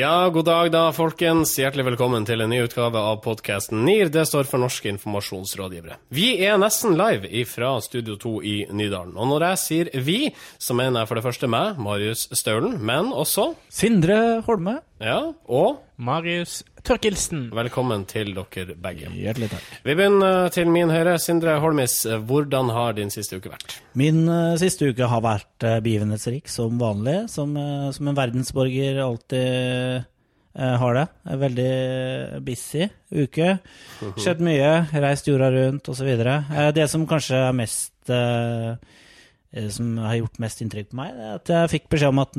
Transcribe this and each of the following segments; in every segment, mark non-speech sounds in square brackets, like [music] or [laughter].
Ja, god dag da, folkens. Hjertelig velkommen til en ny utgave av podkasten NIR. Det står for Norske informasjonsrådgivere. Vi er nesten live fra Studio 2 i Nydalen. Og når jeg sier vi, så mener jeg for det første meg, Marius Staulen, men også Sindre Holme. Ja, og Marius Tørkelsen. Velkommen til dere begge. Hjertelig takk. Vi begynner til min høyre. Sindre Holmis, hvordan har din siste uke vært? Min uh, siste uke har vært uh, begivenhetsrik som vanlig. Som, uh, som en verdensborger alltid har det. En veldig busy uke. Skjedd mye. Reist jorda rundt osv. Uh, det som kanskje er mest som har gjort mest inntrykk på meg, er at jeg fikk beskjed om at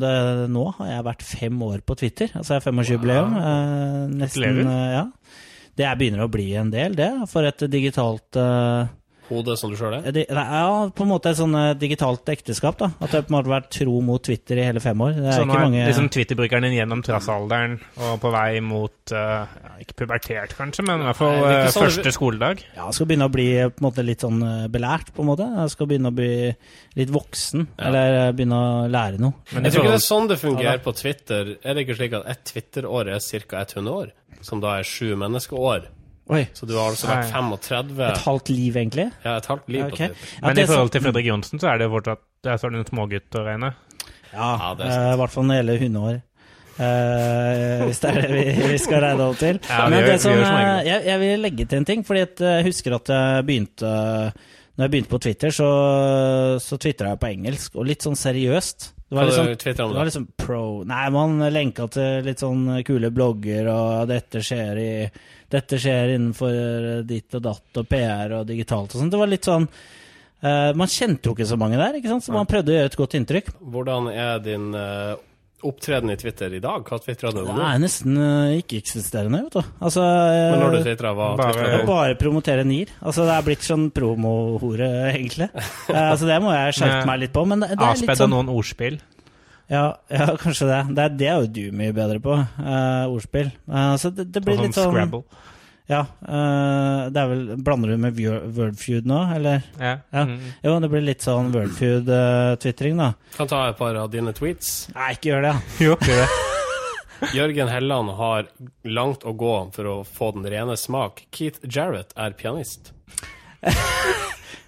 nå har jeg vært fem år på Twitter. Altså jeg har femårsjubileum. Wow. nesten. ja. Det begynner å bli en del, det, for et digitalt Hode, som du sjøl er? Det, ja, på en måte et sånn digitalt ekteskap. da. At jeg på en måte har vært tro mot Twitter i hele fem år. Det er så ikke nå er mange... liksom Twitter-brukeren din gjennom trassalderen og på vei mot uh, Ikke pubertert, kanskje, men i hvert fall uh, sånn første skoledag? Ja, jeg skal begynne å bli på en måte litt sånn belært, på en måte. Jeg skal begynne å bli litt voksen. Ja. Eller begynne å lære noe. Men jeg tror ikke det er sånn det fungerer på Twitter. Er det ikke slik at ett Twitter-år er ca. 100 år? Som da er sju menneskeår? Oi. Så du har altså vært 35 Et halvt liv, egentlig? Ja, et halvt liv okay. på Twitter. Men i forhold til Fredrik Johnsen, så er det fortsatt det er sånn en smågutt å regne? Ja, ja i uh, hvert fall når det gjelder hundeår. Uh, hvis det er det vi, [laughs] vi skal regne opp til. Ja, Men det gjør, som, som uh, jeg, jeg, vil legge til en ting, fordi jeg husker at jeg begynte Når jeg begynte på Twitter, så, så tvitra jeg på engelsk, og litt sånn seriøst. Det var, liksom, det var liksom pro Nei, man lenka til litt sånn kule blogger, og dette skjer i Dette skjer innenfor ditt og datt og PR og digitalt og sånn. Det var litt sånn uh, Man kjente jo ikke så mange der, ikke sant? så man prøvde å gjøre et godt inntrykk. Hvordan er din uh, opptreden i Twitter i dag? Hva tvitra du om Det er nesten uh, ikke-eksisterende, vet du. Altså, Men når du tvitra, hva bare, tvitra du? Bare promotere NIR. Altså, det er blitt sånn promohore, egentlig. altså, det må jeg skjerpe meg litt på. Men det, det er litt Avspedd av sånn noen ordspill? Ja, ja, [laughs] kanskje det. Det er, det er jo du mye bedre på. Uh, ordspill. Uh, så det, det blir litt sånn sånn Scrabble? Ja. Uh, det er vel Blander du med Wor- Wordfeud nå, eller? Ja. Ja. Mm. Jo, det blir litt sånn Wordfeud-tvitring, da. Kan ta et par av dine tweets. Nei, ikke gjør det. [laughs] Jo, gjør det. [laughs] Jørgen Helland har langt å gå for å få den rene smak. Keith Jarrett er pianist.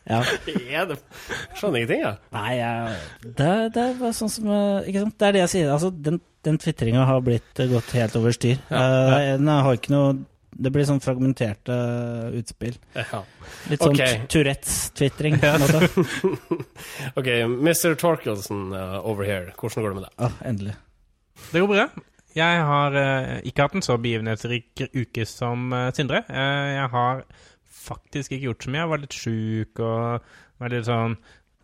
Ja. ja [laughs] det Skjønner ingenting, jeg. Nei, jeg, det, det er sånn som eh, Ikke sant? Det er det jeg sier. Altså, den, den tvitringa har blitt eh, gått helt over styr. Eh, den har ikke noe Det blir sånn fragmenterte utspill. Ja. Litt sånn okay. Tourettes-tvitring. [laughs] OK, Mr. Torkelsen uh, over here. Hvordan går det med deg? Ah, endelig. Det går bra. Jeg har uh, ikke hatt en så begivenhetsrik uke som uh, Sindre. Eh, jeg har faktisk ikke gjort så mye. Jeg var litt sjuk og var litt sånn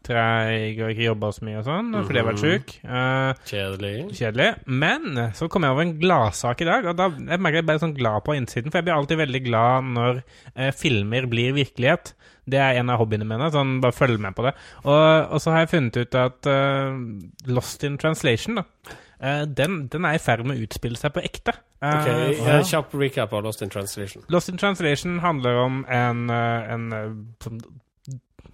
treig og ikke jobba så mye og sånn fordi jeg har vært sjuk. Uh, Kjedelig. Kjedelig. Men så kom jeg over en gladsak i dag, og da jeg merker jeg bare sånn glad på innsiden. For jeg blir alltid veldig glad når eh, filmer blir virkelighet. Det er en av hobbyene mine. sånn Bare følg med på det. Og, og så har jeg funnet ut at uh, Lost in Translation, da. Eh, den, den er i ferd med å utspille seg på ekte. Eh, Ok, ja. Kjapp recap av Lost in Translation. Lost in Translation handler om en, eh, en eh, sånn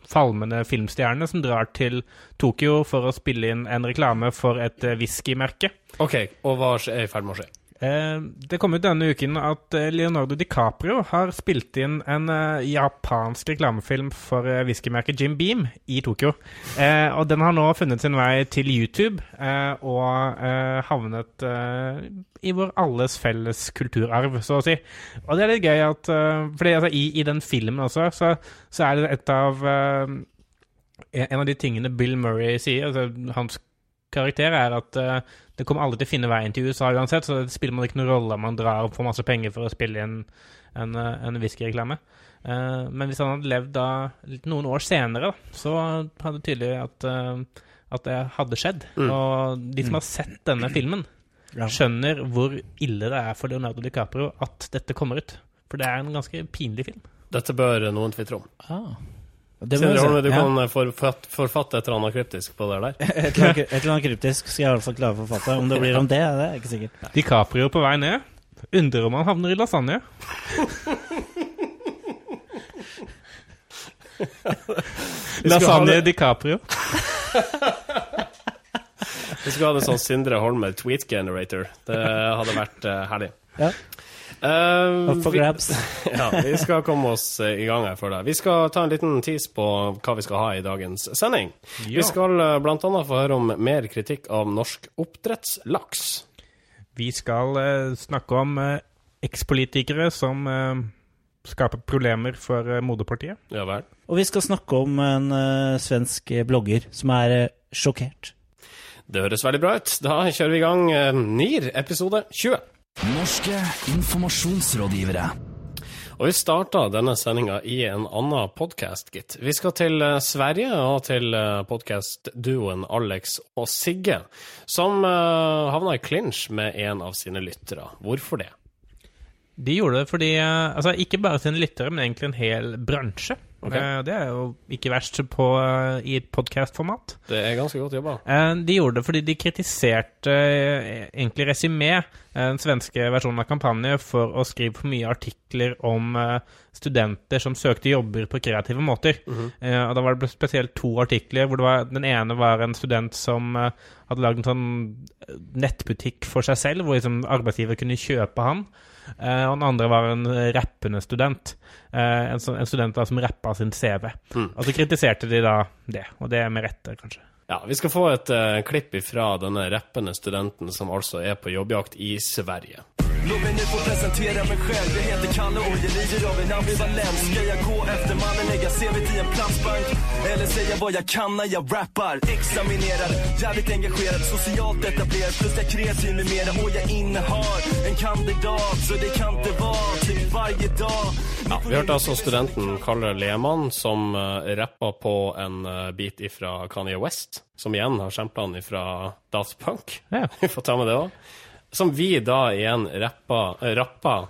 falmende filmstjerne som drar til Tokyo for å spille inn en reklame for et eh, whiskymerke. OK, og hva er i ferd med å skje? Eh, det kom ut denne uken at eh, Leonardo DiCaprio har spilt inn en eh, japansk reklamefilm for whiskymerket Jim Beam i Tokyo. Og den har nå funnet sin vei til YouTube og havnet i vår alles felles kulturarv, så å si. Og det er litt gøy at for altså, i, i den filmen også, så, så er det et av En av de tingene Bill Murray sier, altså hans karakter, er at uh, det kommer aldri til å finne veien til USA uansett, så det spiller man ikke noen rolle om man drar og får masse penger for å spille inn en, eh, en whiskyreklame. Uh, men hvis han hadde levd da litt noen år senere, da, så hadde det tydelig at, uh, at det hadde skjedd. Mm. Og de som har sett denne filmen, Ja. skjønner hvor ille det er for Leonardo DiCaprio at dette kommer ut. For det er en ganske pinlig film. Dette bør noen tvitre om. Ah. Det Sindre Holme, du Ja. kan eh, forfatte, forfatte et eller annet kryptisk på det der. [laughs] Et eller annet- et eller annet kryptisk skal jeg i hvert fall klare å forfatte. Om det blir om det, det er ikke sikkert. DiCaprio på vei ned. Undrer om han havner i lasagne. [laughs] Lasagne DiCaprio. Vi skulle hatt en sånn Sindre Holmer tweet generator. Det hadde vært uh, herlig. Ja. Uh, for grabs. Vi, [laughs] ja, vi skal komme oss i gang her for deg. Vi skal ta en liten tease på hva vi skal ha i dagens sending. Ja. Vi skal uh, bl.a. få høre om mer kritikk av norsk oppdrettslaks. Vi skal uh, snakke om ekspolitikere som skaper problemer for moderpartiet. Ja vel. Og vi skal snakke om en svensk blogger som er sjokkert. Det høres veldig bra ut. Da kjører vi i gang NIR episode 20. Norske informasjonsrådgivere. Og vi starta denne sendinga i en annen podkast, gitt. Vi skal til eh, Sverige og til eh, podkastduoen Alex og Sigge, som uh, havna i clinch med en av sine lyttere. Hvorfor det? De gjorde det fordi Altså, ikke bare sine lyttere, men egentlig en hel bransje. Okay. Eh, det er jo ikke verst på, eh, i et podkast-format. Det er ganske godt jobba. Eh, de gjorde det fordi de kritiserte egentlig Resymé, den svenske versjonen av kampanje, for å skrive for mye artikler om studenter som søkte jobber på kreative måter. Mm -hmm. Og Da var det spesielt to artikler. hvor var, Den ene var en student som hadde lagd en sånn nettbutikk for seg selv, hvor liksom arbeidsgiver kunne kjøpe han. Uh, og den andre var en rappende student. Uh, en, en, student da, som rappa sin CV. Mm. Og så kritiserte de da det, og det med rette, kanskje. Ja, Vi skal få et uh, klipp ifra denne rappende studenten som altså er på jobbjakt i Sverige. Låt mig nu få presentera mig själv Jag heter Kalle och jag lider av en ambivalens Ska jag gå efter mannen, lägga CVt i en plastbank? Eller säga vad jag kan när jag rappar? Examinerad, jävligt engagerad, socialt etablerad Plus jag kreativ med mera och jag innehar en kandidat Så det kan inte vara typ varje dag ja, Vi hørte altså studenten Kalle Lehmann som uh, rappa på en uh, bit ifra Kanye West, som igjen har sampla han ifra Daft Punk. Ja. [laughs] Vi får ta med det òg. Som vi da igjen rappa, äh, rappa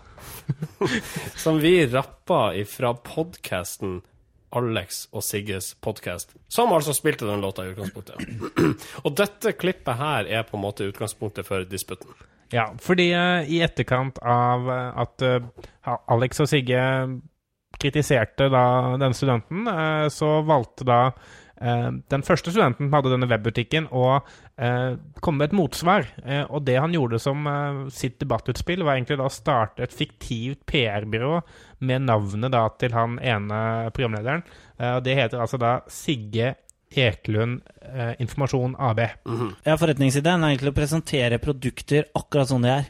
[laughs] Som vi rappa ifra podkasten Alex og Sigges podkast, som altså spilte den låta i utgangspunktet. [clears throat] og dette klippet her er på en måte utgangspunktet for disputten. Ja, fordi uh, i etterkant av uh, at uh, Alex og Sigge kritiserte da den studenten, så valgte da den første studenten hadde denne webbutikken, og eh, kom med et motsvar. Eh, og det han gjorde som sitt debattutspill, var egentlig da å starte et fiktivt PR-byrå med navnet da til han ene programlederen. og det heter altså da Sigge Ekelund eh, Informasjon AB. Mm -hmm. Ja, Forretningsideen er egentlig å presentere produkter akkurat sånn de er.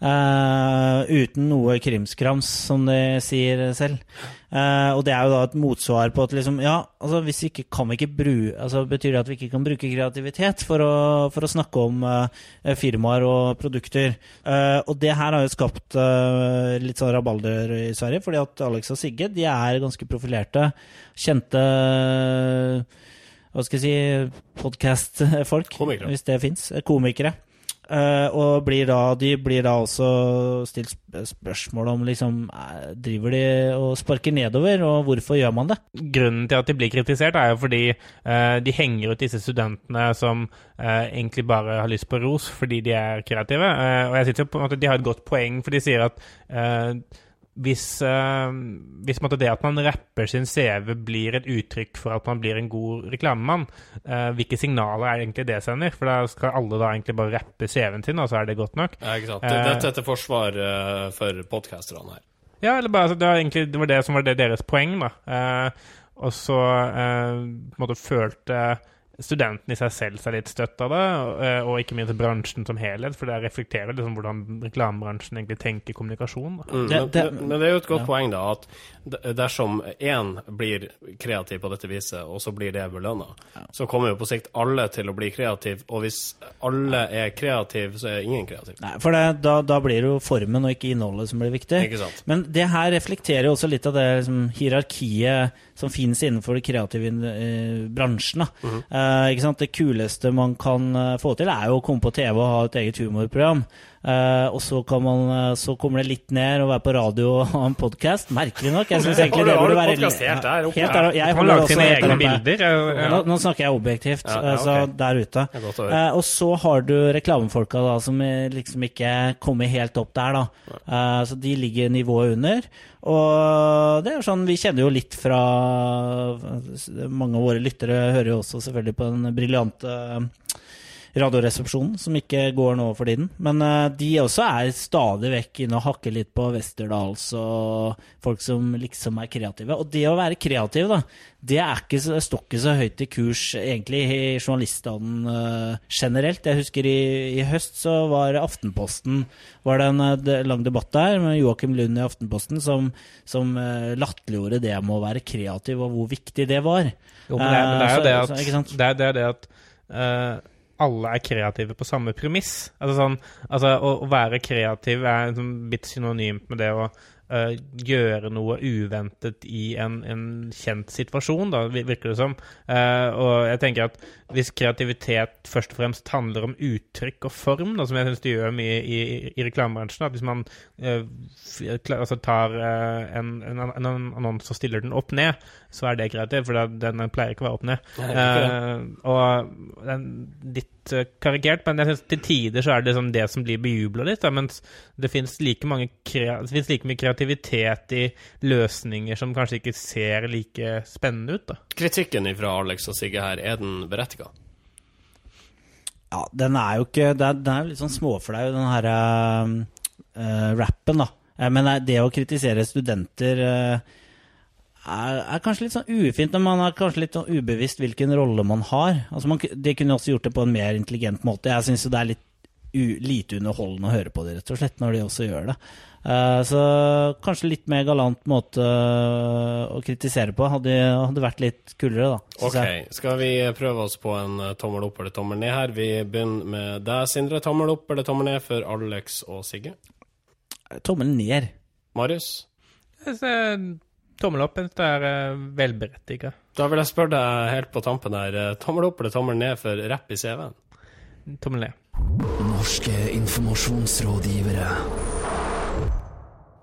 Uh, uten noe krimskrams, som de sier selv. Uh, og det er jo da et motsvar på at liksom, ja, altså hvis vi ikke kan vi ikke bruke altså Betyr det at vi ikke kan bruke kreativitet for å, for å snakke om uh, firmaer og produkter? og det her har jo skapt litt sånn rabalder i Sverige, fordi at Alex og Sigge de er ganske profilerte, kjente hva skal jeg si, podkast-folk, hvis det fins. Komikere. Uh, og blir da, de blir da også stilt spørsmål om liksom eh, Driver de og sparker nedover, og hvorfor gjør man det? Grunnen til at de blir kritisert, er jo fordi uh, de henger ut disse studentene som uh, egentlig bare har lyst på ros fordi de er kreative. og jeg synes jo på en måte de har et godt poeng, for de sier at hvis, uh, hvis det at man rapper sin CV blir et uttrykk for at man blir en god reklamemann, uh, hvilke signaler er det egentlig det sender? For da skal alle da egentlig bare rappe CV-en sin, og så er det godt nok. Ja, ikke sant. Dette er til forsvar uh, for podkasterne her. Ja, eller bare, altså, det, var egentlig, det var det som var det deres poeng, da. og så uh, måte følte studenten i seg selv seg litt støtt av det, eh, og ikke minst bransjen som helhet, for det reflekterer liksom hvordan reklamebransjen egentlig tenker kommunikasjon. Mm, det, det, men, men, det er jo et godt ja. poeng, da, at dersom én blir kreativ på dette viset, og så blir det belønna, ja. så kommer jo på sikt alle til å bli kreative, og hvis alle er kreative, så er ingen kreativ. Nei, for da, da, blir det jo formen og ikke innholdet som blir viktig. Men det her reflekterer jo også litt av det liksom, hierarkiet som finnes innenfor de kreative eh, bransjen. Mm eh, det kuleste man kan eh, få til, er jo å komme på TV og ha et eget humorprogram. Uh, og så, man, uh, så, kommer det litt ned å være på radio og ha en podkast. Merkelig nok. Jeg syns egentlig det burde være helt der oppe. Helt der, jeg har lagd sine egne bilder. Ja. Nå, nå, snakker jeg objektivt, ja, ja, okay. så der ute. Uh, og så har du reklamefolka da, som liksom ikke kommer helt opp der, da. så de ligger nivået under. Og det er sånn, vi kjenner jo litt fra Mange av våre lyttere hører jo også selvfølgelig på den briljante Radioresepsjonen, som ikke går nå for tiden. Men uh, de også er stadig vekk inne og hakker litt på Westerdals og folk som liksom er kreative. Og det å være kreativ, da, det er ikke, står ikke så høyt i kurs egentlig i journaliststanden uh, generelt. Jeg husker i, i, høst så var Aftenposten var det en uh, lang debatt der med Joakim Lund i Aftenposten som, som uh, latterliggjorde det med å være kreativ og hvor viktig det var. Jo, men det, men det er jo det at, så, det er, det, det at alle er kreative på samme premiss. Altså sånn, altså å, å være kreativ er liksom litt synonymt med det å uh, gjøre noe uventet i en, en, kjent situasjon, da, virker det som. Uh, og jeg tenker at hvis kreativitet først og fremst handler om uttrykk og form, da, som jeg syns det gjør mye i, i, i reklamebransjen, at hvis man uh, altså tar en, en, en, annonse og stiller den opp ned, så er det kreativt, for den, pleier ikke å være opp ned. og den, litt karikert, men jeg synes til tider så er det liksom det som blir bejubla litt, da, mens det fins like, like mye kreativitet kreativitet i løsninger som kanskje ikke ser like spennende ut. da. Kritikken fra Alex og Sigge her, er den berettiga? Ja, den er jo ikke Den er litt sånn småflau, den her uh, rappen, da. Men det å kritisere studenter uh, er, er, kanskje litt sånn ufint, men man er kanskje litt sånn ubevisst hvilken rolle man har. Altså man, de kunne også gjort det på en mer intelligent måte. Jeg syns det er litt u, lite underholdende å høre på det, rett og slett, når de også gjør det. Uh, så kanskje litt mer galant måte uh, å kritisere på hadde, hadde, vært litt kulere, da. Ok, jeg. Skal vi prøve oss på en uh, tommel opp eller tommel ned her? Vi begynner med deg, Sindre. Tommel opp eller tommel ned for Alex og Sigge? Tommel ned. Marius? Tommel opp. Det er uh, velberettiga. Da vil jeg spørre deg helt på tampen her. Tommel opp eller tommel ned for rapp i CV-en? Tommel ned. Norske informasjonsrådgivere.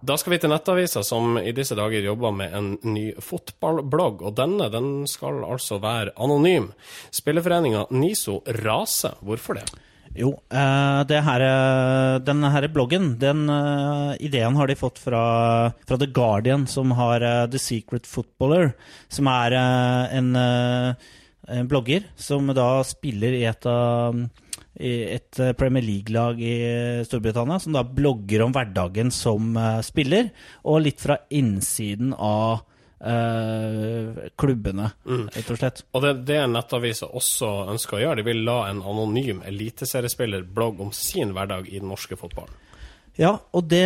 Da skal vi til Nettavisa, som i disse dager jobber med en ny fotballblogg. Og denne den skal altså være anonym. Spilleforeninga NISO raser. Hvorfor det? Jo, uh, her, denne her bloggen, den uh, ideen har de fått fra, fra The Guardian, som har The Secret Footballer, som er en, en, blogger som da spiller i et av et eh, Premier League-lag i eh, Storbritannia, som da blogger om hverdagen som spiller, og litt fra innsiden av uh, klubbene, mm. rett og slett. Og det, det Nettavisa også ønsker å gjøre, de vil la en anonym eliteseriespiller blogge om sin hverdag i den norske fotballen. Ja, og det,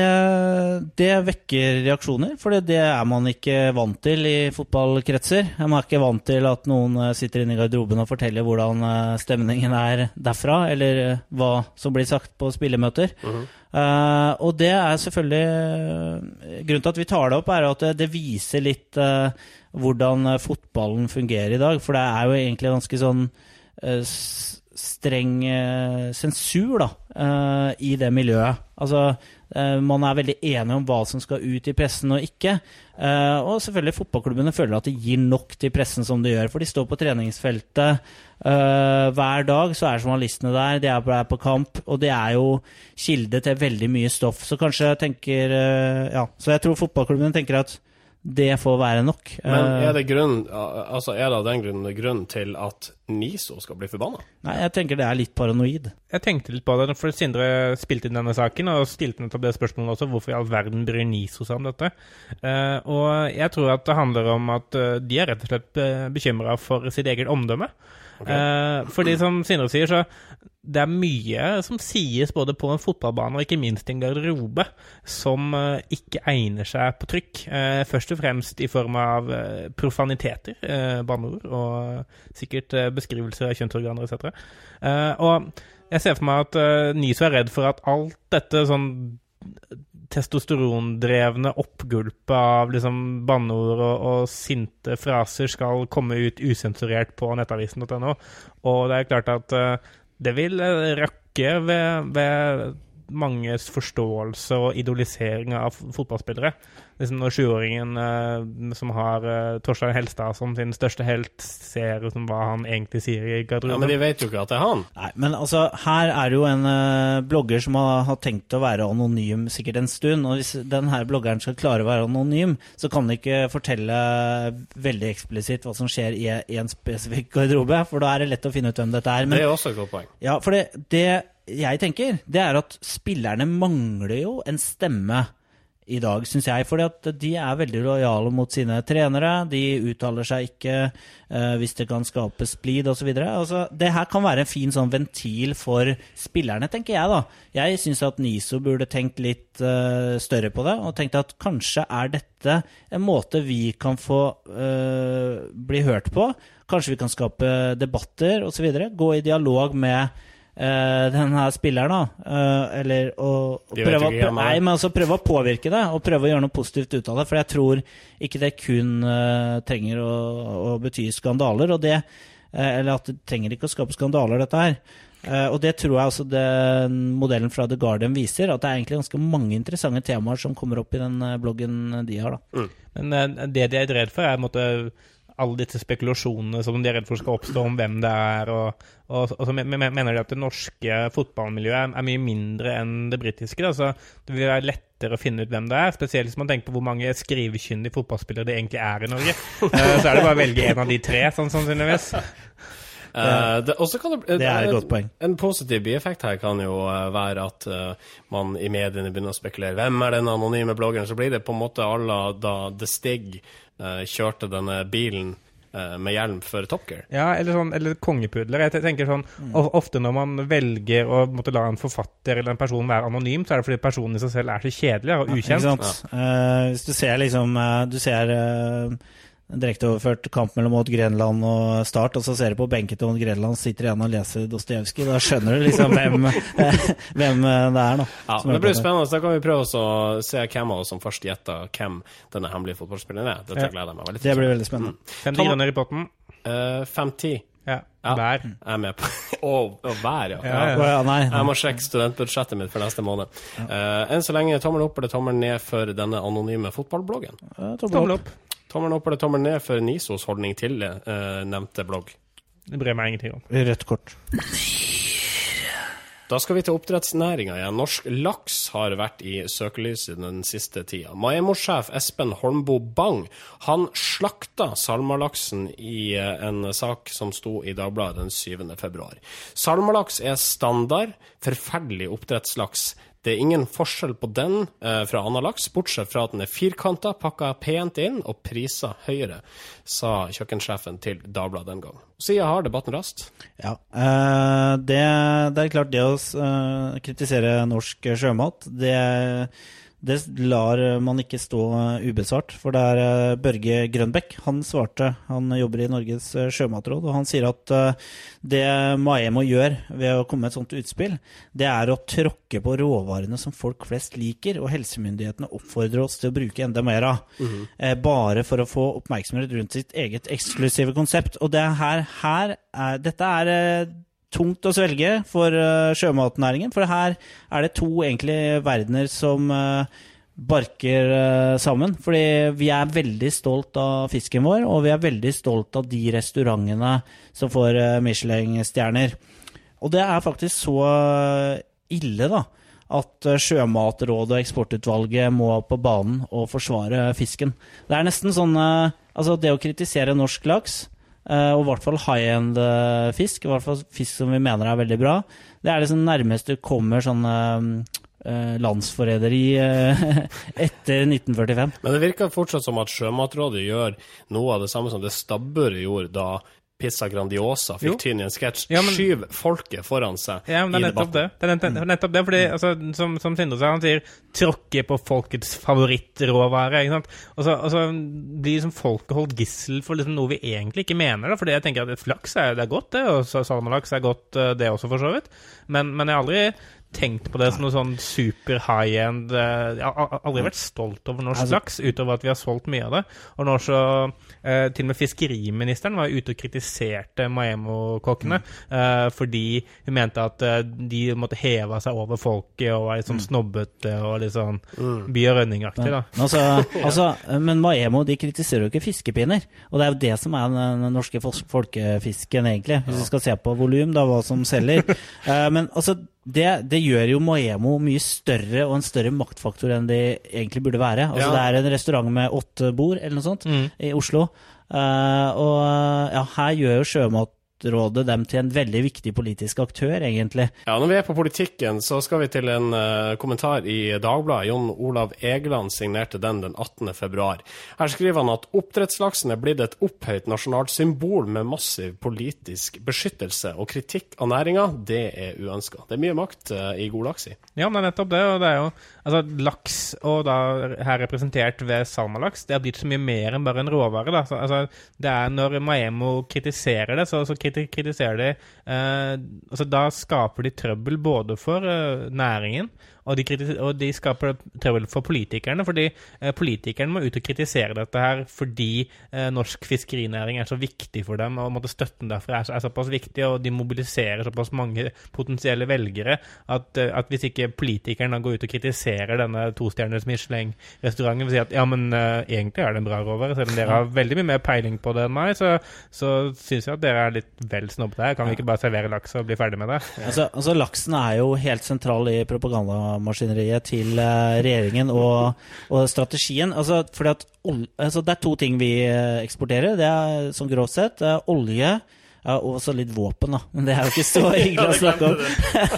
det, vekker reaksjoner, for det er man ikke vant til i fotballkretser. Man er ikke vant til at noen eh, sitter inne i garderoben og forteller hvordan eh, stemningen er derfra, eller eh, hva som blir sagt på spillemøter. Mm -hmm. uh, og det er selvfølgelig Grunnen til at vi tar det opp, er at det, det viser litt uh, hvordan fotballen fungerer i dag. For det er jo egentlig ganske sånn uh, streng sensur da, i det miljøet. Altså, eh, man er veldig enig om hva som skal ut i pressen og ikke. Eh, og selvfølgelig fotballklubbene føler at de gir nok til pressen som de gjør. For de står på treningsfeltet eh, hver dag, så er journalistene der, de er på, kamp. Og det er jo kilde til veldig mye stoff. Så kanskje tenker Ja, så jeg tror fotballklubbene tenker at det får være nok. Men eh, er det, grunn, altså er det av den grunn grunn til at NISO skal bli forbanna? Nei, jeg tenker det er litt paranoid. Jeg tenkte litt på det, for Sindre spilte inn denne saken, og stilte nettopp det spørsmålet også, hvorfor i all verden bryr NISO seg om dette? Uh, og jeg tror at det handler om at uh, de er rett og slett bekymra for sitt eget omdømme. Okay. Fordi som Sindre sier, så det er mye som sies både på en fotballbane og ikke minst i en garderobe som uh, ikke egner seg på trykk. Uh, først og fremst i form av uh, profaniteter, banneord, og sikkert beskrivelser av kjønnsorganer etc. og jeg ser for meg at NISO er redd for at alt dette sånn testosterondrevne oppgulpet av liksom banneord og, og, sinte fraser skal komme ut usensurert på nettavisen.no. Og det er klart at uh, det vil røkke ved, ved manges forståelse og idolisering av fotballspillere. Liksom når sjuåringen eh, som har eh, Torstein Helstad som sin største helt, ser ut som hva han egentlig sier i garderoben. Ja, Men de vet jo ikke at det er han. Nei, men altså, her er det jo en eh, blogger som har, har, tenkt å være anonym sikkert en stund. Og hvis denne bloggeren skal klare å være anonym, så kan han ikke fortelle veldig eksplisitt hva som skjer i, i en spesifikk garderobe, for da er det lett å finne ut hvem dette er. Men, det er også et godt poeng. Ja, for det, det jeg tenker, det er at spillerne mangler jo en stemme i dag, syns jeg. fordi at de er veldig lojale mot sine trenere. De uttaler seg ikke uh, hvis det kan skape splid osv. Altså, det her kan være en fin sånn ventil for spillerne, tenker jeg. da. Jeg syns at NISO burde tenkt litt uh, større på det, og tenkt at kanskje er dette en måte vi kan få uh, bli hørt på. Kanskje vi kan skape debatter osv. Gå i dialog med uh, den her spilleren, da. Uh, eller å, prøve, å, nei, men altså prøve å påvirke det, og prøve å gjøre noe positivt ut av det. For jeg tror ikke det kun uh, trenger å, å, bety skandaler. Og det, eller at det trenger ikke å skape skandaler, dette her. og det tror jeg altså den modellen fra The Guardian viser, at det er egentlig ganske mange interessante temaer som kommer opp i den bloggen de har. da. Mm. Men det de er redd for, er måtte alle disse spekulasjonene som de er redd for skal oppstå om hvem det er. Og, og, og så mener de at det norske fotballmiljøet er, mye mindre enn det britiske. Så det vil være lettere å finne ut hvem det er, spesielt hvis man tenker på hvor mange skrivekyndige fotballspillere det egentlig er i Norge. uh, så er det bare å velge en av de tre, sånn sannsynligvis. Uh, det, det, det, er et godt poeng. En positiv bieffekt her kan jo uh, være at uh, man i mediene begynner å spekulere. Hvem er den anonyme bloggeren? Så blir det på en måte à la da The Stig Eh, kjørte denne bilen uh, med hjelm for Top Gear. Ja, eller, sånn, eller kongepudler. Jeg tenker sånn, mm. Ofte når man velger å måtte la en forfatter eller en person være anonym, så er det fordi personen i seg selv er så kjedelig og ukjent. Ja, ja. uh, hvis du ser liksom uh, Du ser uh, direkteoverført kamp mellom Odd Grenland og Start, og så ser du på benken til Odd Grenland sitter igjen og leser Dostojevskij. Da skjønner du liksom hvem, [laughs] [laughs] hvem, det er. Da, ja, det blir spennende. Da kan vi prøve å se hvem av oss som først gjetter hvem denne hemmelige fotballspilleren er. Dette gleder jeg meg veldig til. Det blir veldig spennende. Mm. 50 kroner i potten. Uh, 5-10. Ja. ja. Hver. Jeg er med på [laughs] Og, og hver, ja. ja, ja. Nei, nei. Jeg må sjekke studentbudsjettet mitt for neste måned. Uh, enn så lenge tommel opp eller tommel ned for denne anonyme fotballbloggen. tommel opp. Tommelen opp eller tommelen ned for Nisos holdning til uh, nevnte blogg? Det bryr meg ingenting om. Rødt kort. Da skal vi til oppdrettsnæringa igjen. Norsk laks har vært i søkelyset den siste tida. Maemmo-sjef Espen Holmbo Bang han slakta salmalaksen i eh, en sak som sto i Dagbladet den 7. februar. Salmalaks er standard, forferdelig oppdrettslaks det er ingen forskjell på den eh, fra annen laks, bortsett fra at den er firkanta, pakka pent inn og prisa høyere, sa kjøkkensjefen til Dagbladet den gang. Siden har debatten rast. Ja, eh, det, det, er klart det å eh, kritisere norsk sjømat, det det lar man ikke stå ubesvart. For det er eh, Børge Grønbekk. Han svarte. Han jobber i Norges eh, sjømatråd, og han sier at eh, det Maemo gjør ved å komme med et sånt utspill, det er å tråkke på råvarene som folk flest liker, og helsemyndighetene oppfordrer oss til å bruke enda mer av. Mm -hmm. Bare for å få oppmerksomhet rundt sitt eget eksklusive konsept. Og det her, her er, dette er tungt å svelge for uh, sjømatnæringen. For her er det to egentlig verdener som uh, barker uh, sammen. Fordi vi er veldig stolt av fisken vår, og vi er veldig stolt av de restaurantene som får Michelin-stjerner. Og det er faktisk så ille, da. At Sjømatrådet og Eksportutvalget må på banen og forsvare fisken. Det er nesten sånn Altså, det å kritisere norsk laks og i hvert fall high end uh, fisk, i hvert fall fisk som vi mener er veldig bra. Det er liksom nærmest du kommer sånn uh, landsforræderi [laughs] etter 1945. Men det virker fortsatt som at Sjømatrådet gjør noe av det samme som det stabburet gjorde da Pizza Grandiosa fikk tynn i en sketsj. Ja, Skyv folket foran seg ja, men det er nettopp det. Det er nettopp det, fordi altså, som, som Sindre sa, han sier 'tråkke på folkets favorittråvare'. ikke sant? Og så, og så blir liksom folket holdt gissel for liksom noe vi egentlig ikke mener. da, fordi jeg tenker at flaks er, det er godt, det, og salmalaks er godt, eh, det også, for så vidt. Men, men jeg har aldri tenkt på det som noe sånn super high end Jeg har aldri vært stolt over norsk altså, laks, utover at vi har solgt mye av det. Og nå så eh, Til og med fiskeriministeren var ute og kritiserte Maemmo-kokkene mm. eh, fordi hun mente at eh, de måtte heve seg over folket og være litt sånn mm. snobbete og litt sånn mm. By og Rønning-aktig, da. Men, altså, [laughs] altså, men Maemmo de kritiserer jo ikke fiskepinner, og det er jo det som er den norske folkefisken, egentlig. Hvis vi skal se på volum, da, hva som selger. [laughs] Eh, men altså det, det, gjør jo Maemo mye større og en større maktfaktor enn det egentlig burde være. Altså, ja. Det er en restaurant med åtte bord eller noe sånt mm. i Oslo. Uh, og ja, her gjør jo sjømat Rådet dem til en veldig viktig politisk aktør, egentlig. Ja, Når vi er på politikken, så skal vi til en uh, kommentar i Dagbladet. Jon Olav Egeland signerte den den 18. februar. Her skriver han at oppdrettslaksen er blitt et opphøyt nasjonalt symbol med massiv politisk beskyttelse, og kritikk av næringa, det er uønska. Det er mye makt uh, i god laks i. Ja, men det er nettopp det. og det er jo altså, Laks, og da her representert ved salmalaks, det har blitt så mye mer enn bare en råvare. da. Så, altså, det er Når Maemo kritiserer det, så, så kritiserer de eh, altså Da skaper de trøbbel både for eh, næringen og de, og de skaper trøbbel for politikerne, fordi eh, politikerne må ut og kritisere dette her fordi eh, norsk fiskerinæring er så viktig for dem, og måtte støtten derfor er, er, såpass viktig, og de mobiliserer såpass mange potensielle velgere at, eh, at hvis ikke politikerne går ut og kritiserer denne tostjerners Michelin-restauranten og sier at ja, men uh, egentlig er det en bra råvare, selv om dere har veldig mye mer peiling på det enn meg, så, så syns jeg at dere er litt vel snobbete her. Kan vi ikke bare servere laks og bli ferdig med det? Altså, altså Laksen er jo helt sentral i propaganda maskineriet til eh, regjeringen og, og strategien. Altså, fordi at, altså, det er to ting vi eh, eksporterer. Det er som grovt sett det er olje. Ja, og også litt våpen, da. Men det er jo ikke så [laughs] hyggelig å snakke om.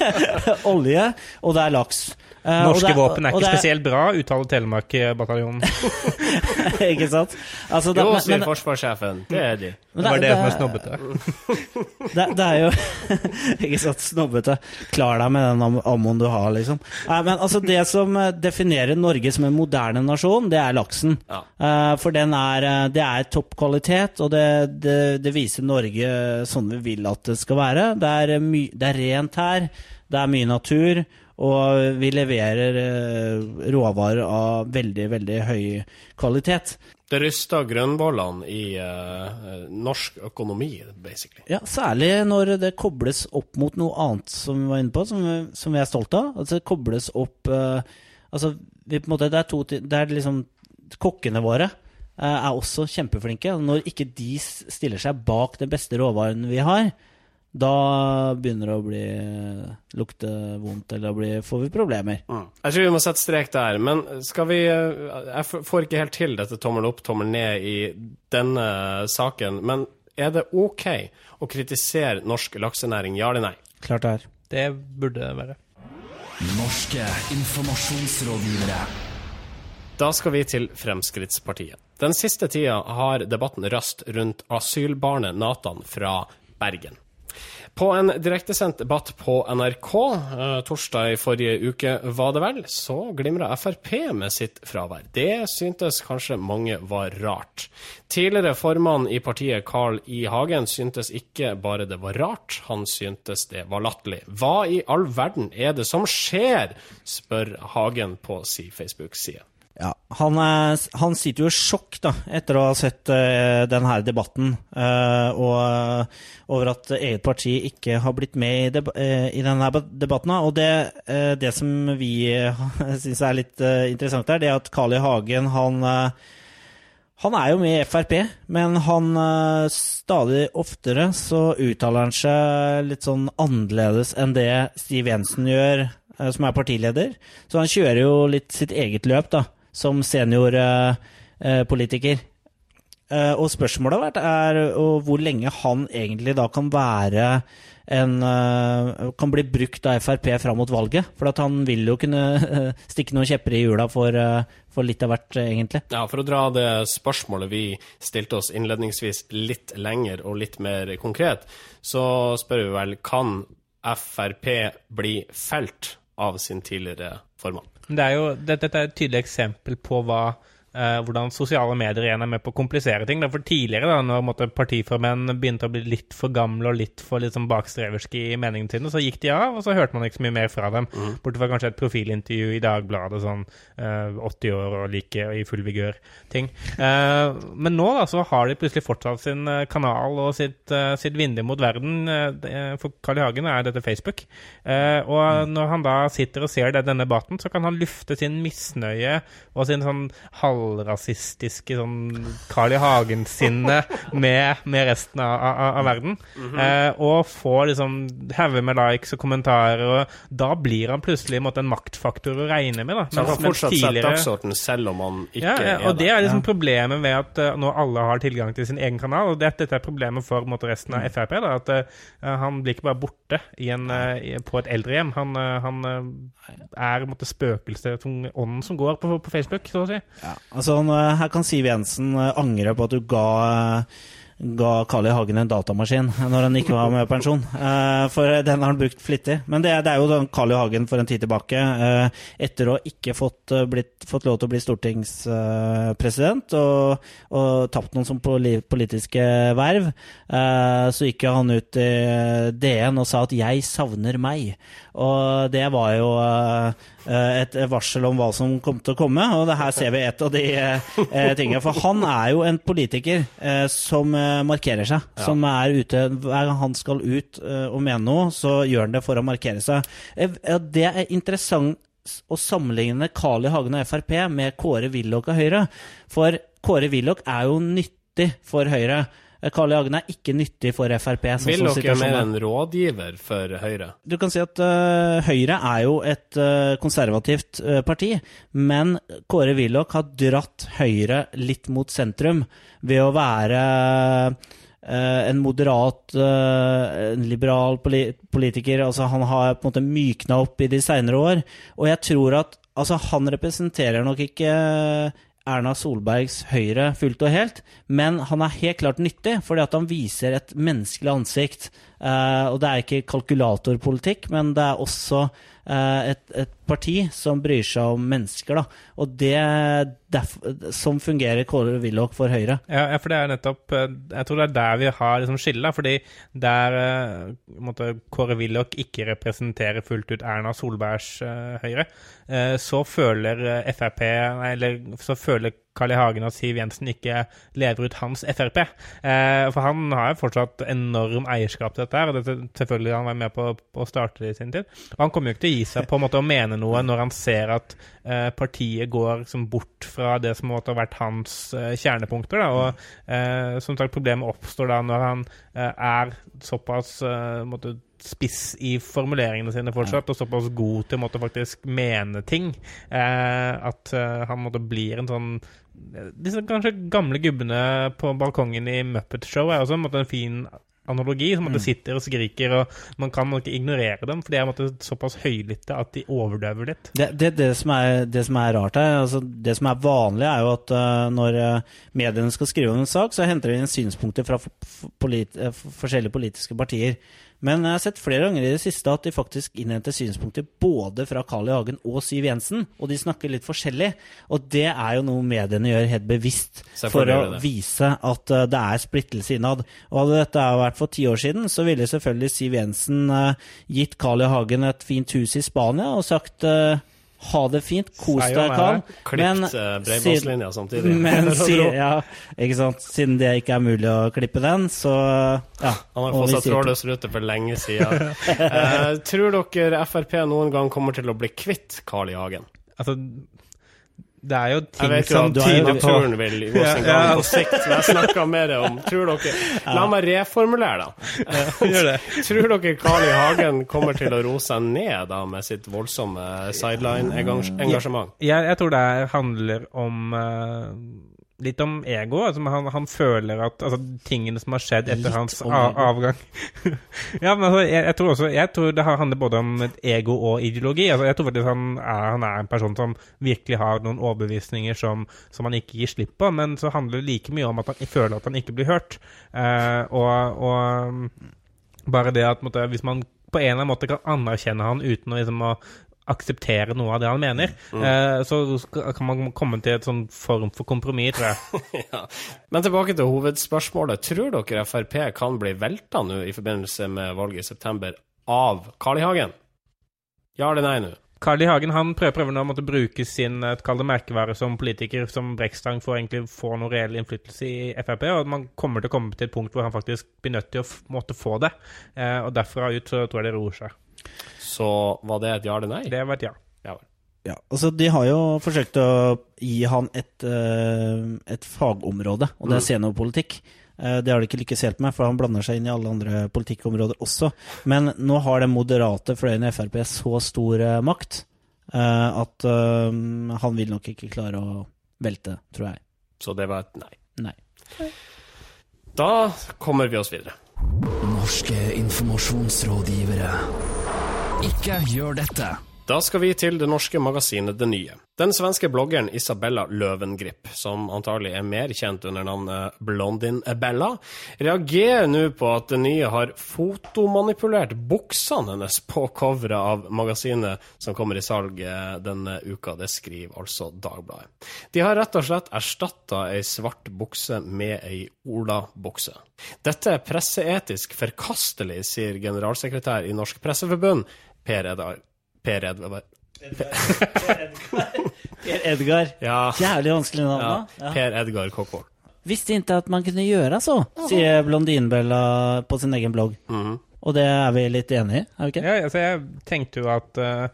[laughs] olje, og det er laks. Uh, Norske det, våpen er ikke det, spesielt bra, uttaler Telemark-bataljonen. [laughs] ikke sant? Altså, det, jo, sier forsvarssjefen. Det er de. Det, var det som er snobbete. [laughs] det, det, er jo [laughs] Ikke sant, snobbete. Klar deg med den ammoen du har, liksom. Nei, men altså, det som eh, definerer Norge som en moderne nasjon, det er laksen. Ja. Uh, for den er, det er topp kvalitet, og det, viser Norge sånn vi vil at det skal være. Det er, my, det er rent her, det er mye natur. Og vi leverer eh, råvarer av veldig, veldig høy kvalitet. Det ryster grønnbollene i uh, norsk økonomi, basically. Ja, særlig når det kobles opp mot noe annet som vi var inne på, som, som vi er stolte av. Altså det kobles opp uh, Altså, vi, måte, det er to Det er liksom Kokkene våre uh, er også kjempeflinke. Når ikke de stiller seg bak den beste råvaren vi har, da begynner det å bli lukte vondt, eller da får vi problemer. Mm. Jeg tror vi må sette strek der, men skal vi Jeg får ikke helt til dette tommel opp, tommel ned i denne saken, men er det OK å kritisere norsk laksenæring, ja eller nei? Klart det er. Det burde det være. Norske informasjonsrådgivere. Da skal vi til Fremskrittspartiet. Den siste tida har debatten rast rundt asylbarnet Nathan fra Bergen. På en direktesendt debatt på NRK eh, torsdag i forrige uke, var det vel, så glimra Frp med sitt fravær. Det syntes kanskje mange var rart. Tidligere formann i partiet Carl I. Hagen syntes ikke bare det var rart, han syntes det var latterlig. Hva i all verden er det som skjer, spør Hagen på si Facebook-side. Ja, han, er, han, sitter jo i sjokk da, etter å ha sett uh, denne debatten, uh, og uh, over at eget parti ikke har blitt med i, deb i denne debatten. Og det, det som vi [laughs] syns er litt interessant her, det er at Carl I. Hagen han, han er jo med i Frp, men han stadig oftere så uttaler han seg litt sånn annerledes enn det Siv Jensen gjør, som er partileder. Så han kjører jo litt sitt eget løp, da som seniorpolitiker. Eh, og spørsmålet har vært er hvor lenge han egentlig da kan være en eh, Kan bli brukt av Frp fram mot valget. For han vil jo kunne [laughs] stikke noen kjepper i hjula for, eh, for, litt av hvert, egentlig. Ja, For å dra det spørsmålet vi stilte oss innledningsvis litt lenger og litt mer konkret, så spør vi vel kan Frp bli felt av sin tidligere formann? Det er jo, dette er et tydelig eksempel på hva Uh, hvordan sosiale medier igjen er med på å komplisere ting. For tidligere, da, når måtte, partiformenn begynte å bli litt for gamle og litt for liksom, bakstreverske i meningene sine, så gikk de av, og så hørte man ikke så mye mer fra dem. Mm. Bortsett fra kanskje et profilintervju i Dagbladet, sånn uh, 80 år og like og i full vigør-ting. Uh, men nå da, så har de plutselig fortsatt sin kanal og sitt, sitt vindu mot verden. for Carl I. Hagen er dette Facebook. og mm. når han da sitter og ser denne debatten, så kan han lufte sin misnøye og sin sånn halv halvrasistiske sånn Carl I. Hagen-sinnet med, med, resten av, av, av verden. Mm -hmm. eh, og får liksom hauger med likes og kommentarer, og da blir han plutselig måtte, en maktfaktor å regne med. Da. Så han har fortsatt sett dagsorden selv om han ikke ja, ja, er det? er liksom ja. problemet ved at uh, nå alle har tilgang til sin egen kanal, og dette, dette er problemet for måte, resten av mm. Frp. Da, at uh, han blir ikke bare borte en, uh, på et eldrehjem. Han, han er en måte, spøkelset, ånden som går på, på Facebook, så å si. Ja. Altså, her kan Siv Jensen eh, angre på at du ga ga Carl I. Hagen en datamaskin når han ikke var med pensjon. Uh, for den har han brukt flittig. Men det, det er jo Carl I. Hagen for en tid tilbake, uh, etter å ikke fått, uh, blitt, fått lov til å bli stortingspresident og, og tapt noen som politiske verv, så gikk han ut i DN og sa at 'jeg savner meg'. Og det var jo et varsel om hva som kom til å komme, og her ser vi et av de tingene. For han er jo en politiker som Eh, markerer seg. Ja. Som er ute Hver gang han skal ut uh, og mene noe, så gjør han det for å markere seg. Uh, det er interessant å sammenligne Carl I. Hagen og Frp med Kåre Willoch og Høyre. For Kåre Willoch er jo nyttig for Høyre. Carl I. Hagen er ikke nyttig for Frp. Sånn Vil dere mer en rådgiver for Høyre? Du kan si at uh, Høyre er jo et uh, konservativt uh, parti, men Kåre Willoch har dratt Høyre litt mot sentrum ved å være en moderat, en liberal politiker. altså Han har på en måte mykna opp i de seinere år. Og jeg tror at altså, han representerer nok ikke Erna Solbergs Høyre fullt og helt, men han er helt klart nyttig, fordi at han viser et menneskelig ansikt. Uh, og det er ikke kalkulatorpolitikk, men det er også uh, et, et, parti som bryr seg om mennesker. Da. Og det derf, som fungerer Kåre Willoch for Høyre. Ja, for det er nettopp eh, Jeg tror det er der vi har liksom skillet. Fordi der uh, Kåre Willoch ikke representerer fullt ut Erna Solbergs Høyre, så føler Frp Eller så føler Carl I. Hagen og Siv Jensen ikke lever ut hans Frp. Eh, for han har jo fortsatt enorm eierskap til dette, her, og det, selvfølgelig han var med på, å starte det i sin tid. Og han kommer jo ikke til å gi seg på en måte å mene noe når han ser at eh, partiet går liksom, bort fra det som måtte ha vært hans eh, kjernepunkter. Da. Og eh, som sagt, problemet oppstår da når han er såpass måtte, spiss i formuleringene sine fortsatt, og såpass god til å faktisk mene ting, eh, at han måtte blir en sånn disse kanskje gamle gubbene på balkongen i Muppet Show er også en, måte, en fin analogi. Som at det mm. sitter og skriker, og man kan ikke ignorere dem, for de er måte, såpass høylytte at de overdøver litt. Det, det, det, som er, det, som er, rart her, altså det som er vanlig, er jo at uh, når uh, mediene skal skrive om en sak, så henter de inn synspunkter fra polit, uh, forskjellige politiske partier. Men jeg har sett flere ganger i det siste at de faktisk innhenter synspunkter både fra Carl I. Hagen og Siv Jensen, og de snakker litt forskjellig. Og det er jo noe mediene gjør helt bevisst for å vise at uh, det er splittelse innad. Og hadde dette vært for ti år siden, så ville selvfølgelig Siv Jensen uh, gitt Carl I. Hagen et fint hus i Spania og sagt uh, ha det fint, kos deg, Karl. Klipp uh, bredbåndslinja samtidig. [laughs] Men [laughs] siden, ja, ikke sant? siden det ikke er mulig å klippe den, så ja. Han har fått seg trådløs rute for lenge [laughs] siden. uh, tror dere Frp noen gang kommer til å bli kvitt Carl I. Hagen? Altså, det er jo ting som Jeg vet jo at Tine vil gå sin gang på sikt, men jeg snakka deg om Tror dere La meg reformulere, da. [laughs] Tror dere Carl I. Hagen kommer til å roe seg ned da med sitt voldsomme sideline-engasjement? Jeg, jeg, tror det handler om uh litt om ego. Altså, han, han, føler at altså, tingene som har skjedd etter litt hans avgang [laughs] Ja, men altså, jeg, jeg, tror også Jeg tror det handler både om ego og ideologi. Altså, jeg tror faktisk han er, han er en person som virkelig har noen overbevisninger som, som, han ikke gir slipp på, men så handler det like mye om at han føler at han ikke blir hørt. Eh, og, og, bare det at måtte, hvis man på en eller annen måte kan anerkjenne han uten å, liksom, å akseptere noe av det han mener. Mm. Uh, så kan man komme til et sånn form for kompromiss, tror jeg. [laughs] ja. Men tilbake til hovedspørsmålet. Tror dere Frp kan bli velta nå i forbindelse med valget i september av Carl I. Hagen? Ja eller nei nå? Carl I. Hagen han prøver, prøver nå å måtte bruke sin eh, kall det merkevare som politiker, som brekkstang, for å egentlig få noe reell innflytelse i Frp. Og man kommer til å komme til et punkt hvor han faktisk blir nødt til å måtte få det. Eh, og derfra ut så tror jeg det roer seg. Så var det et ja eller nei? Det var et ja. ja. ja altså De har jo forsøkt å gi han et, uh, et fagområde, og det er mm. seniorpolitikk. Eh, det har de ikke lykkes helt med, for han blander seg inn i alle andre politikkområder også. Men nå har den moderate fløyen i Frp så stor eh, makt eh, at han vil nok ikke klare å velte, tror jeg. Så det var et nei? Nei. Da kommer vi oss videre. Norske informasjonsrådgivere. Ikke gjør dette. Da skal vi til det norske magasinet Det Nye. Den svenske bloggeren Isabella Løvengrip, som antagelig er mer kjent under navnet Blondin-Bella, reagerer nå på at Det Nye har fotomanipulert buksene hennes på coveret av magasinet som kommer i salg eh, denne uka. Det skriver altså Dagbladet. De har rett og slett erstatta ei svart bukse med ei olabukse. Dette er presseetisk forkastelig, sier generalsekretær i Norsk Presseforbund, Per Edar Per Edgar. Per Edgar. [laughs] Ja. Jævlig vanskelig navn. da. Ja. Per Edgar Kokkvold. Visste ikke at man kunne gjøre så, sier Blondinbella på sin egen blogg. Mm -hmm. Og det er vi litt enig i, er vi ikke? Ja, altså jeg tenkte jo at uh,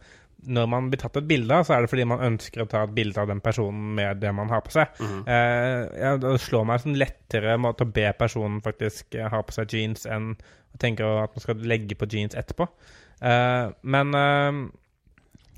når man blir tatt et bilde, av, så er det fordi man ønsker å ta et bilde av den personen med det man har på seg. Mm -hmm. uh, ja, det slår meg som lettere måte å be personen faktisk ha på seg jeans enn å tenke at man skal legge på jeans etterpå. Uh, men uh,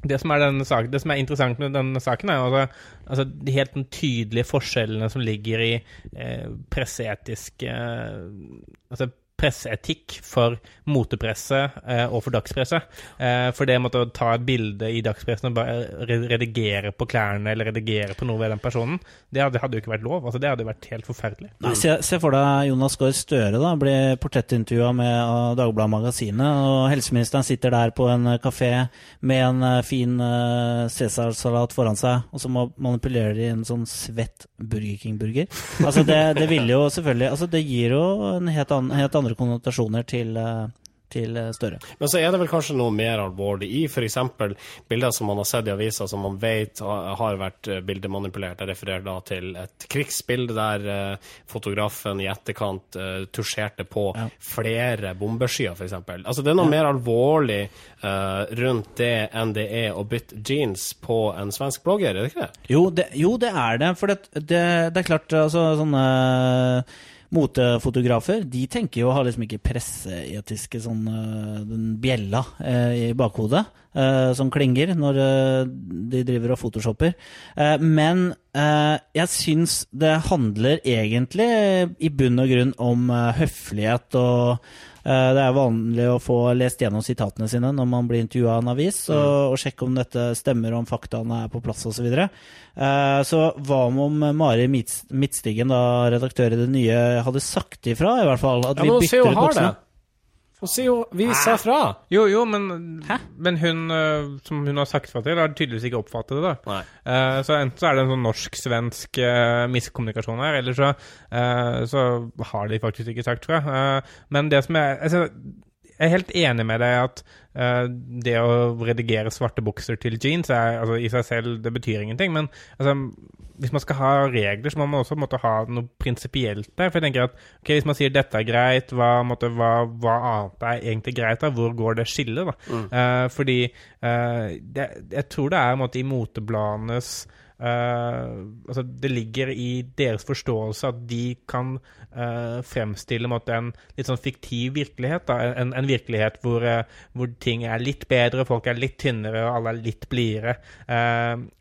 det som, saken, det som, er interessant med denne saken, er altså, altså de helt tydelige forskjellene som ligger i eh, presseetiske altså presseetikk for motepresse eh, og for dagspresse. Eh, for det å ta et bilde i dagspressen og bare redigere på klærne eller redigere på noe ved den personen, det hadde, jo ikke vært lov. Altså, det hadde jo vært helt forferdelig. Nei, se, se, for deg Jonas Gahr Støre da, bli portrettintervjua med Dagbladet Magasinet, og helseministeren sitter der på en kafé med en fin uh, cæsarsalat foran seg, og så manipulerer de en sånn svett Burger King-burger. Altså, det, det vil jo selvfølgelig Altså, det gir jo en helt annen, helt annen andre konnotasjoner til, eh, til eh, Støre. Men så er det vel kanskje noe mer alvorlig i f.eks. bilder som man har sett i aviser som man vet har vært eh, bildemanipulert. Jeg refererer da til et krigsbilde der fotografen i etterkant tusjerte på ja. flere bombeskyer, f.eks. Altså det er noe ja. mer alvorlig uh, rundt det enn det er å bytte jeans på en svensk blogger, er det ikke det? Jo, det, jo, det er det. For det, det, det er klart, altså sånne uh, motefotografer de tenker jo å ha liksom ikke presseetiske sånn uh, den bjella uh, i bakhodet som klinger når de driver og photoshopper. men jeg syns det handler egentlig i bunn og grunn om høflighet og Eh, det er vanlig å få lest gjennom sitatene sine når man blir intervjua av en avis, og, mm. og, sjekke om dette stemmer, om faktaene er på plass osv. Så, videre. Eh, så hva om Mari Midtstigen, da, redaktør i Det Nye, hadde sagt ifra, i hvert fall? At ja, vi bytter ut boksene? Hun sier jo vi sa fra. Jo, jo, men, men hun uh, som hun har sagt fra til, har tydeligvis ikke oppfattet det. da. Uh, så enten så er det en sånn norsk-svensk uh, miskommunikasjon her, eller så, så, har de faktisk ikke sagt fra. men det som er altså, jeg er helt enig med deg at uh, det å redigere svarte bukser til jeans er, altså, i seg selv det betyr ingenting. Men altså, hvis man skal ha regler, så må man også måtte ha noe prinsipielt der. For jeg tenker at okay, hvis man sier dette er greit, hva, måtte, hva, hva annet er egentlig greit? da? Hvor går det skillet? da? Mm. Uh, fordi uh, det, jeg tror det er måtte, i motebladenes altså det ligger i deres forståelse at de kan uh, fremstille måtte, en litt sånn fiktiv virkelighet. Da. En, en virkelighet hvor, uh, hvor, ting er litt bedre, folk er litt tynnere, og alle er litt blidere.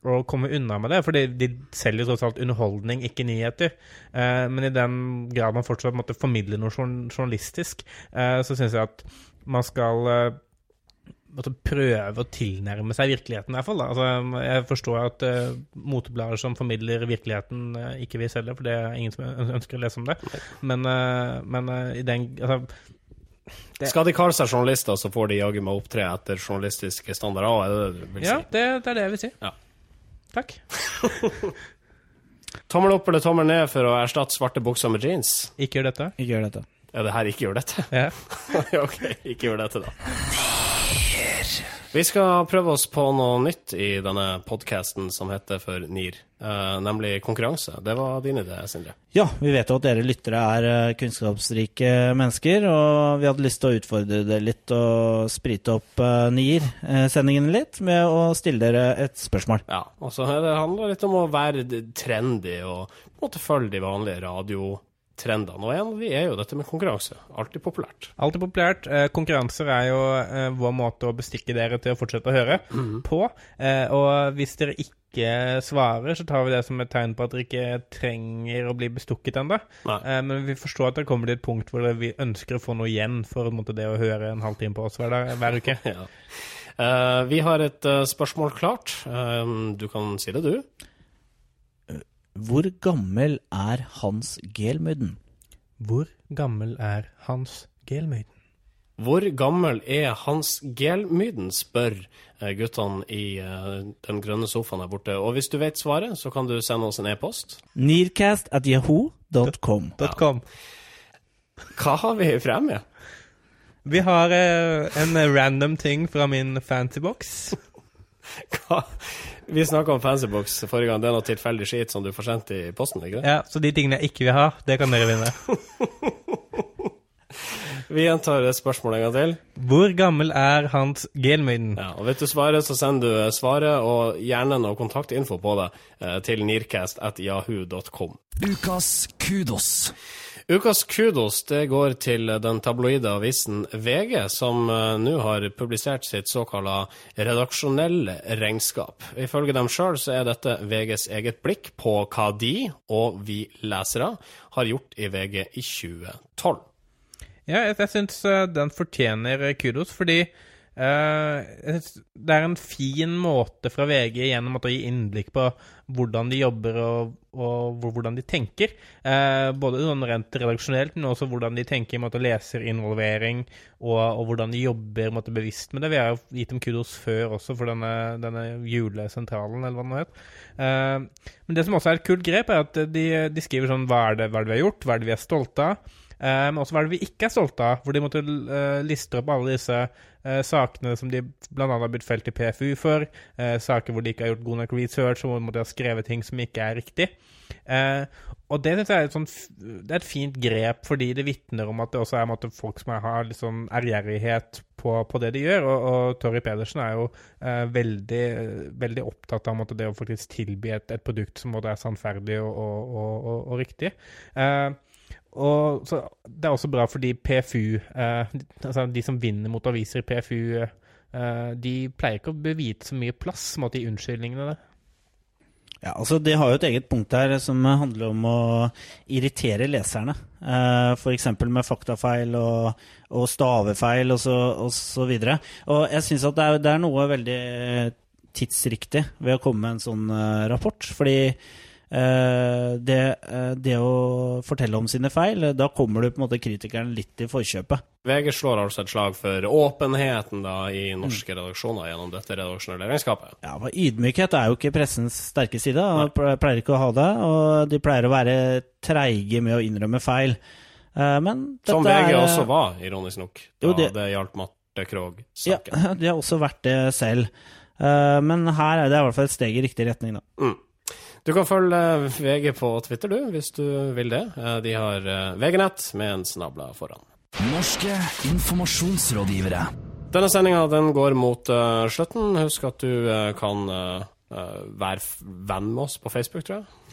og komme unna med det, for de selger tross alt underholdning, ikke nyheter. men i den grad man fortsatt måtte formidle noe journalistisk, så syns jeg at man skal måtte prøve å tilnærme seg virkeligheten, i hvert fall. Altså, jeg forstår at uh, moteblader som formidler virkeligheten, uh, ikke vil selge, for det er ingen som ønsker å lese om det. Men, uh, men i den altså, det... Skal de kalle seg journalister, så får de jaggu meg opptre etter journalistiske standarder. Er det det du vil si? Ja, det, det, er det jeg vil si. Ja. Takk. [laughs] tommel opp eller tommel ned for å erstatte svarte bukser med jeans? Ikke gjør dette. Ikke gjør dette. Ja, det her ikke gjør dette? Ja. [laughs] ok, ikke gjør dette, da. Vi skal prøve oss på noe nytt i denne podkasten som heter for NIR, uh, nemlig konkurranse. Det var din idé, Sindre? Ja, vi vet jo at dere lyttere er eh, kunnskapsrike mennesker, og vi hadde lyst til å utfordre dere litt og sprite opp uh, NIR-sendingen litt med å stille dere et spørsmål. Ja, og så handler det litt om å være trendy og på en måte følge de vanlige radio trendene. Og en av de er jo dette med konkurranse. Alltid populært. Alltid populært. Eh, konkurranser er jo eh, vår måte å bestikke dere til å fortsette å høre mm. på. Eh, og hvis dere ikke svarer, så tar vi det som et tegn på at dere ikke trenger å bli bestukket ennå. Eh, men vi forstår at det kommer til et punkt hvor vi ønsker å få noe igjen for det å høre en halvtime på oss hver, dag, hver uke. [laughs] ja. Vi har et spørsmål klart. Du kan si det, du. Hvor gammel er Hans Gelmyden? Hvor gammel er Hans Gelmyden? Hvor gammel er Hans Gelmyden, spør eh, guttene i uh, den grønne sofaen her borte. Og hvis du vet svaret, så kan du sende oss en e-post. Nearcast at yahoo.com. Ja. [laughs] Hva har vi i premie? Vi har uh, en random ting fra min fancybox. [laughs] Hva? Vi snakka om Fancybox forrige gang. Det er noe tilfeldig skit som du får sendt i posten? ikke det? Ja, så de tingene jeg ikke vil ha, det kan dere vinne. [laughs] Vi gjentar spørsmålet en gang til. Hvor gammel er Hans Gelmøyden? Ja, og Vet du svaret, så sender du svaret og gjerne noe kontaktinfo på det eh, til nearcast.yahoo.com. Ukas kudos. Ukas kudos det går til den tabloide avisen VG, som uh, nå har publisert sitt såkalla redaksjonelle regnskap. Ifølge dem sjøl så er dette VGs eget blikk på hva de, og vi lesere, har gjort i VG i 2012. Ja, jeg, jeg syns uh, den fortjener kudos, fordi Uh, det er en fin måte fra VG gjennom å gi innblikk på hvordan de jobber og, og hvordan de tenker. Uh, både sånn rent redaksjonelt, men også hvordan de tenker måte leserinvolvering, og, og hvordan de jobber måte, bevisst med det. Vi har gitt dem kudos før også for denne, denne julesentralen, eller hva det het. Uh, men det som også er et kult grep, er at de, de skriver sånn hva er, det, hva er det vi har gjort, hva er det vi er stolte av? Eh, men også hva er det vi ikke er stolte av? Hvor de måtte liste opp alle disse sakene som de bl.a. har blitt felt i PFU for. saker hvor de ikke har gjort god nok research, og hvor de har skrevet ting som ikke er riktig. og det synes jeg er et, sånt, det er et fint grep, fordi det vitner om at det også er måte, folk som har litt sånn ærgjerrighet på, på, det de gjør. Og, og Torry Pedersen er jo veldig, veldig, opptatt av måte, det å faktisk tilby et, et produkt som både er sannferdig og, og, og riktig. Uh, og så, Det er også bra fordi PFU, eh, altså de som vinner mot aviser i PFU, eh, de pleier ikke å bevite så mye plass mot de unnskyldningene der. Ja, altså De har jo et eget punkt her som handler om å irritere leserne. Eh, F.eks. med faktafeil og, og stavefeil. Og, så, og, så og jeg syns at det er, det er, noe veldig tidsriktig ved å komme med en sånn uh, rapport. Fordi Eh, det, eh, det, å fortelle om sine feil, eh, da kommer du på en måte kritikeren litt i forkjøpet. VG slår altså et slag for åpenheten da i norske mm. redaksjoner gjennom dette redaksjonelle regnskapet. Ja, for Ydmykhet er jo ikke pressens sterke side. De pleier ikke å ha det, og de pleier å være treige med å innrømme feil. Men Som VG er, også var, ironisk nok, da jo, det, det gjaldt Marte Krogh-saken. Ja, [laughs] de har også vært det selv. Men her er det i hvert fall et steg i riktig retning, da. Mm. Du kan følge VG på Twitter, du, hvis du vil det. Eh, de har eh, VG-nett med en snabla foran. Norske informasjonsrådgivere. Denne sendinga går mot uh, slutten. Husk at du uh, kan uh, være venn med oss på Facebook, tror jeg.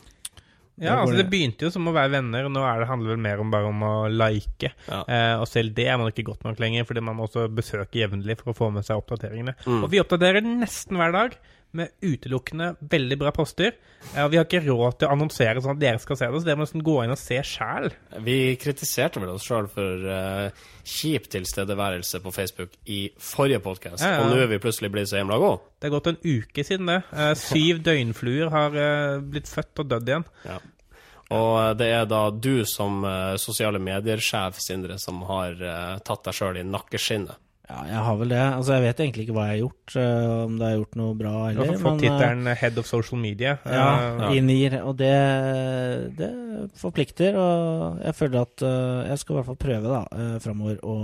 Ja, altså det begynte jo som å være venner, nå er det handler vel mer om bare om å like. Ja. Eh, og selv det er man ikke godt nok lenger, fordi man må også besøke jevnlig for å få med seg oppdateringene. Mm. Og vi oppdaterer nesten hver dag med utelukkende veldig bra poster. Ja, vi har ikke råd til å annonsere sånn at dere skal se det, så dere må nesten gå inn og se sjæl. Vi kritiserte vel oss sjøl for uh, kjip tilstedeværelse på Facebook i forrige podkast, ja, ja. og nå er vi plutselig blitt så hjemla gode. Det er gått en uke siden det. Uh, syv døgnfluer har uh, blitt født og dødd igjen. Ja. Og det er da du som sosiale medier-sjef, Sindre, som har tatt deg sjøl i nakkeskinnet. Ja, jeg har vel det. Altså, Jeg vet egentlig ikke hva jeg har gjort, uh, om det har gjort noe bra eller Du har fått tittelen Head of Social Media. Ja, ja. i NIR. Og det, det, forplikter, og jeg føler at jeg skal i hvert fall prøve da, uh, framover å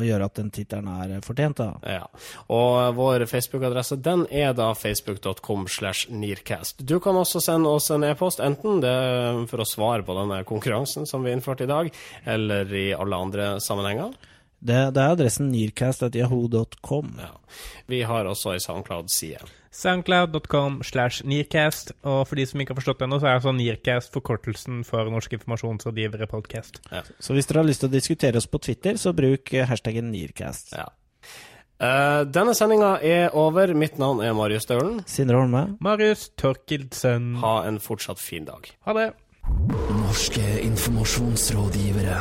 og gjøre at den tittelen er fortjent. da. Ja. Og vår Facebook-adresse den er da facebook.com slash nearcast. Du kan også sende oss en e-post, enten det er for å svare på denne konkurransen som vi innførte i dag, eller i alle andre sammenhenger. Det, det er adressen nearcast.yahoo.com. Ja. Vi har også ei SoundCloud-side. Soundcloud.com slash Nearcast. Og for de som ikke har forstått det ennå, så er altså Nearcast forkortelsen for Norsk informasjonsrådgivere podcast. Ja. Så hvis dere har lyst til å diskutere oss på Twitter, så bruk hashtaggen Nearcast. Ja. Uh, denne sendinga er over. Mitt navn er Marius Staulen. Sindre Holme. Marius Torkildsen. Ha en fortsatt fin dag. Ha det. Norske informasjonsrådgivere.